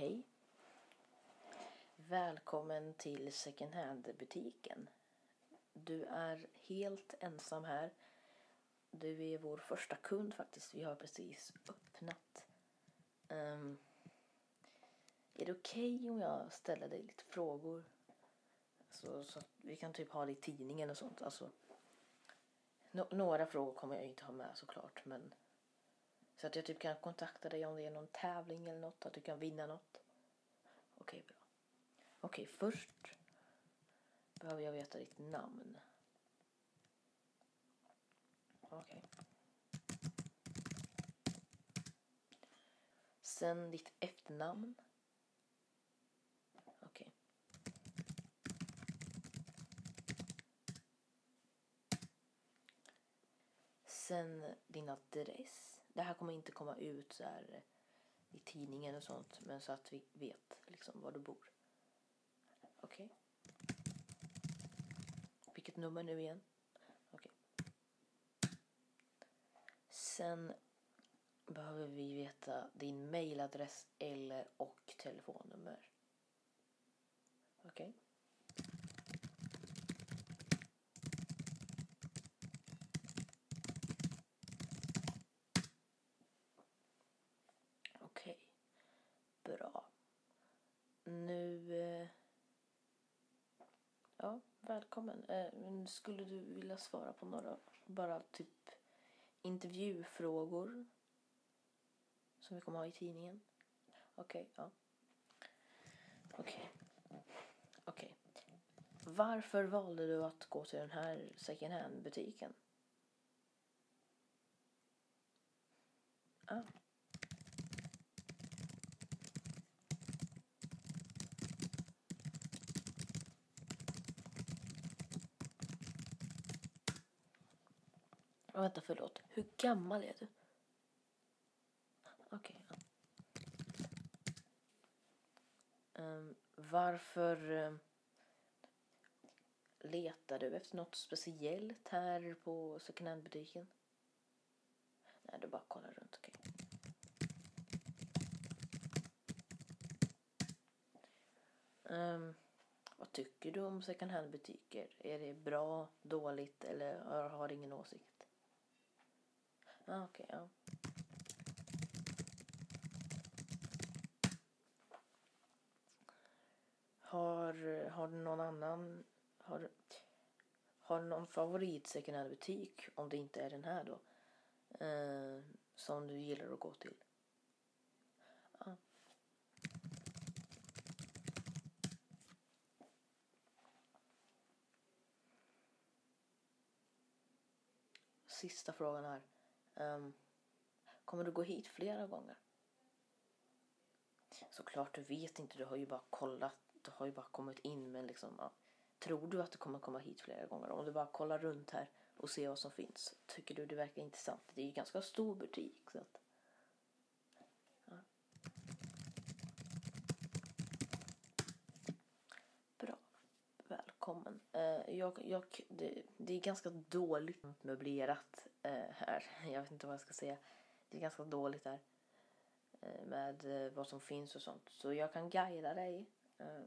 Hej. Välkommen till second hand-butiken. Du är helt ensam här. Du är vår första kund faktiskt. Vi har precis öppnat. Um, är det okej okay om jag ställer dig lite frågor? Så, så att vi kan typ ha det i tidningen och sånt. Alltså, no några frågor kommer jag inte ha med såklart. Men så att jag typ kan kontakta dig om det är någon tävling eller något. Att du kan vinna något. Okej, bra. Okej, först behöver jag veta ditt namn. Okej. Sen ditt efternamn. Okej. Sen din adress. Det här kommer inte komma ut så här eh, i tidningen och sånt, men så att vi vet liksom var du bor. Okej. Vilket nummer nu igen? Okej. Sen behöver vi veta din mailadress eller och telefonnummer. Okej. Okej. Bra. Nu... eh, Ja, välkommen. Eh, skulle du vilja svara på några, bara typ intervjufrågor? Som vi kommer ha i tidningen? Okej, ja. Okej. Okej. Varför valde du att gå till den här second hand-butiken? Ah. Oh, vänta, förlåt. Hur gammal är du? Okej. Okay. Um, ehm, varför um, letar du efter något speciellt här på second hand-butiken? Nej, du bara kollar runt. Okej. Um, vad tycker du om second hand-butiker? Är det bra, dåligt eller har, har du ingen åsikt? Ah, Okej, ja. Har, har du någon annan... Har, har du någon favorit second hand-butik, om det inte är den här då, eh, som du gillar att gå till? Sista frågan här. Um, kommer du gå hit flera gånger? Såklart, du vet inte. Du har ju bara kollat. Du har ju bara kommit in. Men liksom, ja. Tror du att du kommer komma hit flera gånger? Om du bara kollar runt här och ser vad som finns. Tycker du det verkar intressant? Det är ju ganska stor butik. Så att, ja. Bra. Uh, jag, jag, det, det är ganska dåligt möblerat uh, här. Jag vet inte vad jag ska säga. Det är ganska dåligt här. Uh, eh, med vad som finns och sånt. Så jag kan guida dig.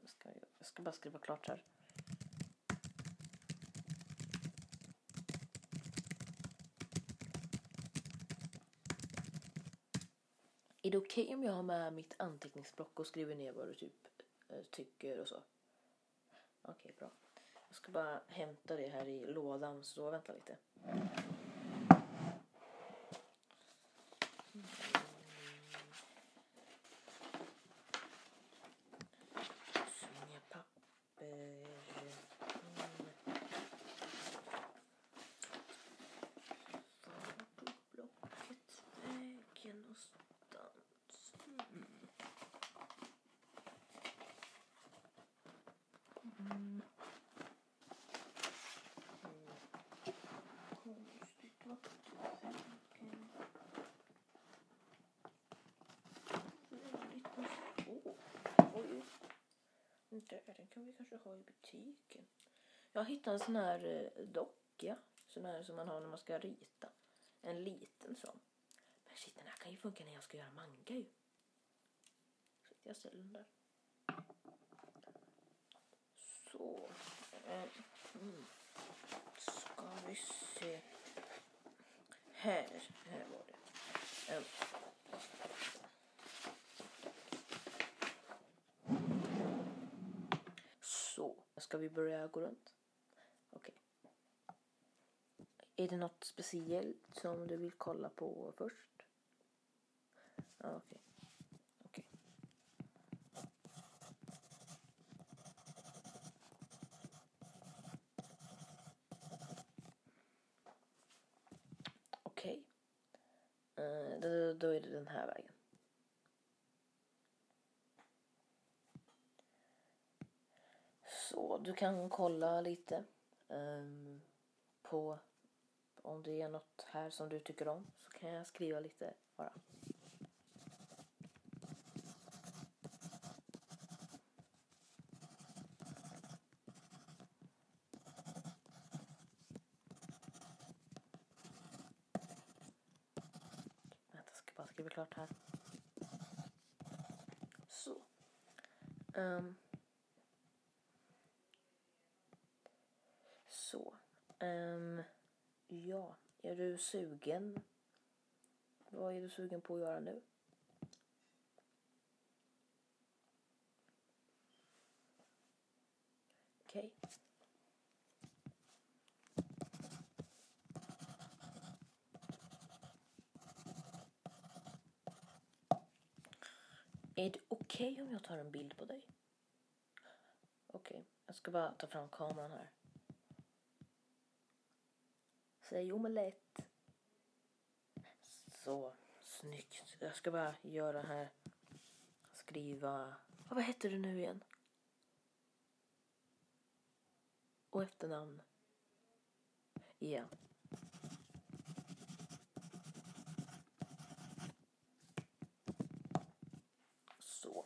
Ska, jag, ska bara skriva klart här. Är det okej om jag har med mitt anteckningsblock och skriver ner vad du typ tycker och så? Okej, bra. Jag ska bara hämta det här i lådan, så vänta lite. Så inga papper. Mm. Vart tog blocket vägen någonstans? Mm. Mm. Konstigt vart tog vägen? Väldigt mycket. Åh, oj. Där, den kan vi kanske ha i butiken. Jag hittade en sån här eh, docka. Sån här som man har när man ska rita. En liten sån. Men shit, den här kan ju funka när jag ska göra manga ju. Så jag ställer den där. Så. Eh, mm. Ska vi se. Här, här var det. Eh. Så, ska vi börja gå runt? Okej. Är det något speciellt som du vill kolla på först? Okej. Okej. Okej. Eh, då, då är det den här vägen. Så du kan kolla lite um, på om det är något här som du tycker om så kan jag skriva lite bara. Vänta, jag ska bara skriva klart här. Så. Um. Um, ja, är du sugen? Vad är du sugen på att göra nu? Okej. Är det okej om jag tar en bild på dig? Okej, jag ska bara ta fram kameran här. Säg omelett. Så, snyggt. Jag ska bara göra här. Skriva... Vad heter du nu igen? Och efternamn. Ja. Så.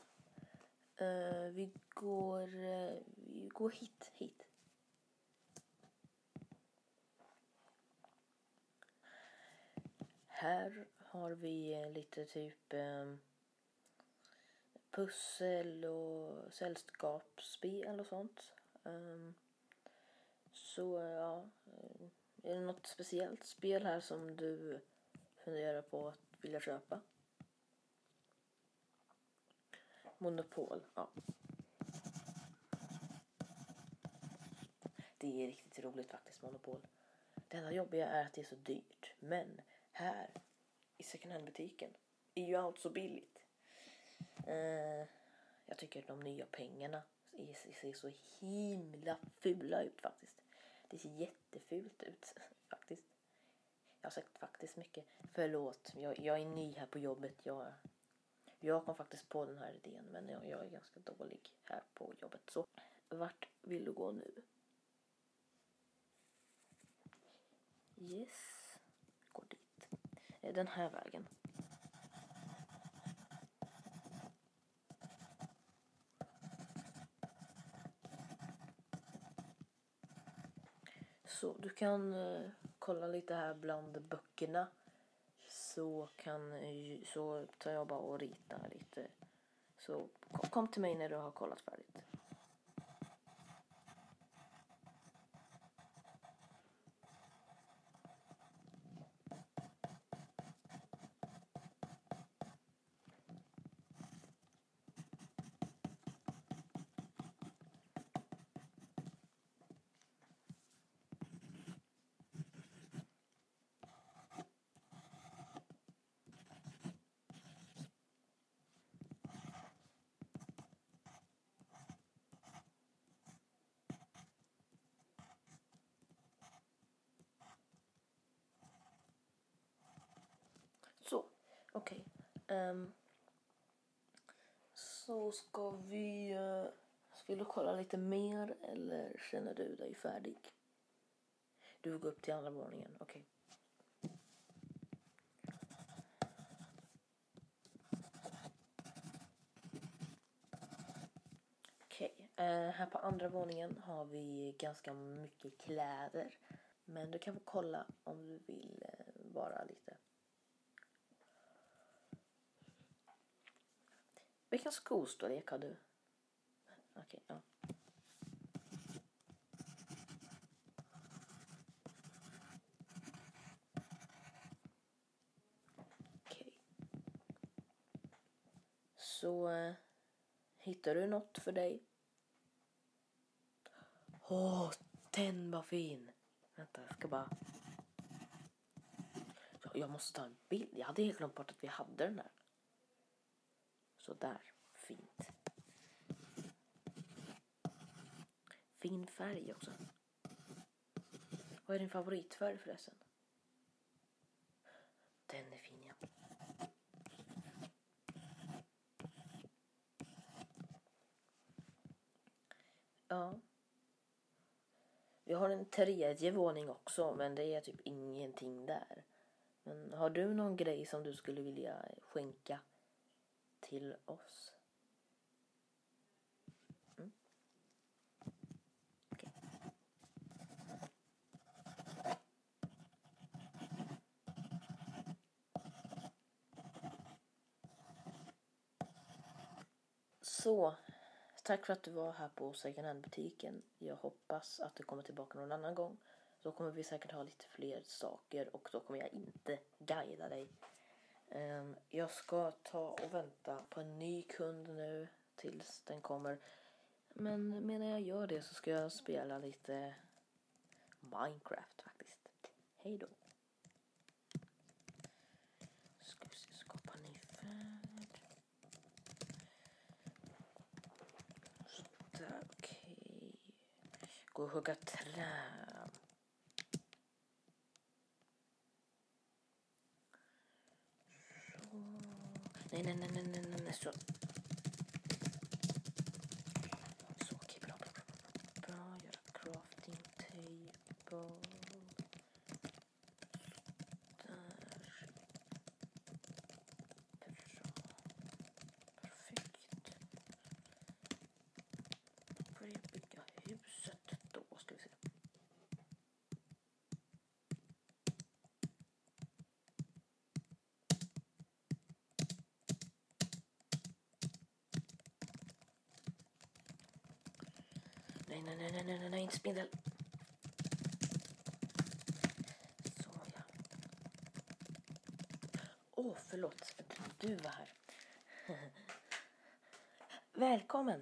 Eh, vi går... eh, vi går hit, hit. Här har vi lite typ eh, pussel och sällskapsspel och sånt. Um, så ja, eh, är det något speciellt spel här som du funderar på att vilja köpa? Monopol, ja. Det är riktigt roligt faktiskt, Monopol. Det enda jobbiga är att det är så dyrt. Men här i second hand-butiken är ju allt så billigt. Eh, jag tycker de nya pengarna ser så himla fula ut faktiskt. Det ser jättefult ut faktiskt. Jag har sagt faktiskt mycket. Förlåt, jag, jag är ny här på jobbet. Jag, jag kom faktiskt på den här idén men jag, jag är ganska dålig här på jobbet. Så vart vill du gå nu? Yes, den här vägen. Så du kan eh, kolla lite här bland böckerna. Så kan eh, så tar jag bara och ritar lite. Så kom till mig när du har kollat färdigt. Så, okej. Ehm, så ska vi... Uh, vill du kolla lite mer eller känner du dig färdig? Du går upp till andra våningen, okej. Okej, Uh, här på andra våningen har vi ganska mycket kläder. Men du kan få kolla om du vill uh, vara lite Vilken skostorlek har du? Okej, ja. Okej. Så eh, hittar du något för dig? Åh, den var fin! Vänta, jag ska bara... Jag måste ta en bild. Jag hade helt glömt bort att vi hade den där. Sådär, fint. Fin färg också. Vad är din favoritfärg förresten? Den är fin ja. Ja. Vi har en tredje våning också men det är typ ingenting där. Men har du någon grej som du skulle vilja skänka till oss? Mm. Så, tack för att du var här på second hand-butiken. Jag hoppas att du kommer tillbaka någon annan gång. Då kommer vi säkert ha lite fler saker och då kommer jag inte guida dig. Ehm, jag ska ta och vänta på en ny kund nu tills den kommer. Men medan jag gör det så ska jag spela lite Minecraft faktiskt. Hej då. Ska vi se, skapa ny värld. Sådär, okej. Gå och hugga träd. Så. Nej, nej, nej, nej, nej, nej, nej, så. Så, okej, bra, bra, bra, bra, bra. Göra crafting table. Där. Bra. Perfekt. Börja bygga huset då, ska vi se. Nej, nej, nej, nej, nej, nej, nej, inte spindel. Så ja. Åh, förlåt. Du var här. Välkommen.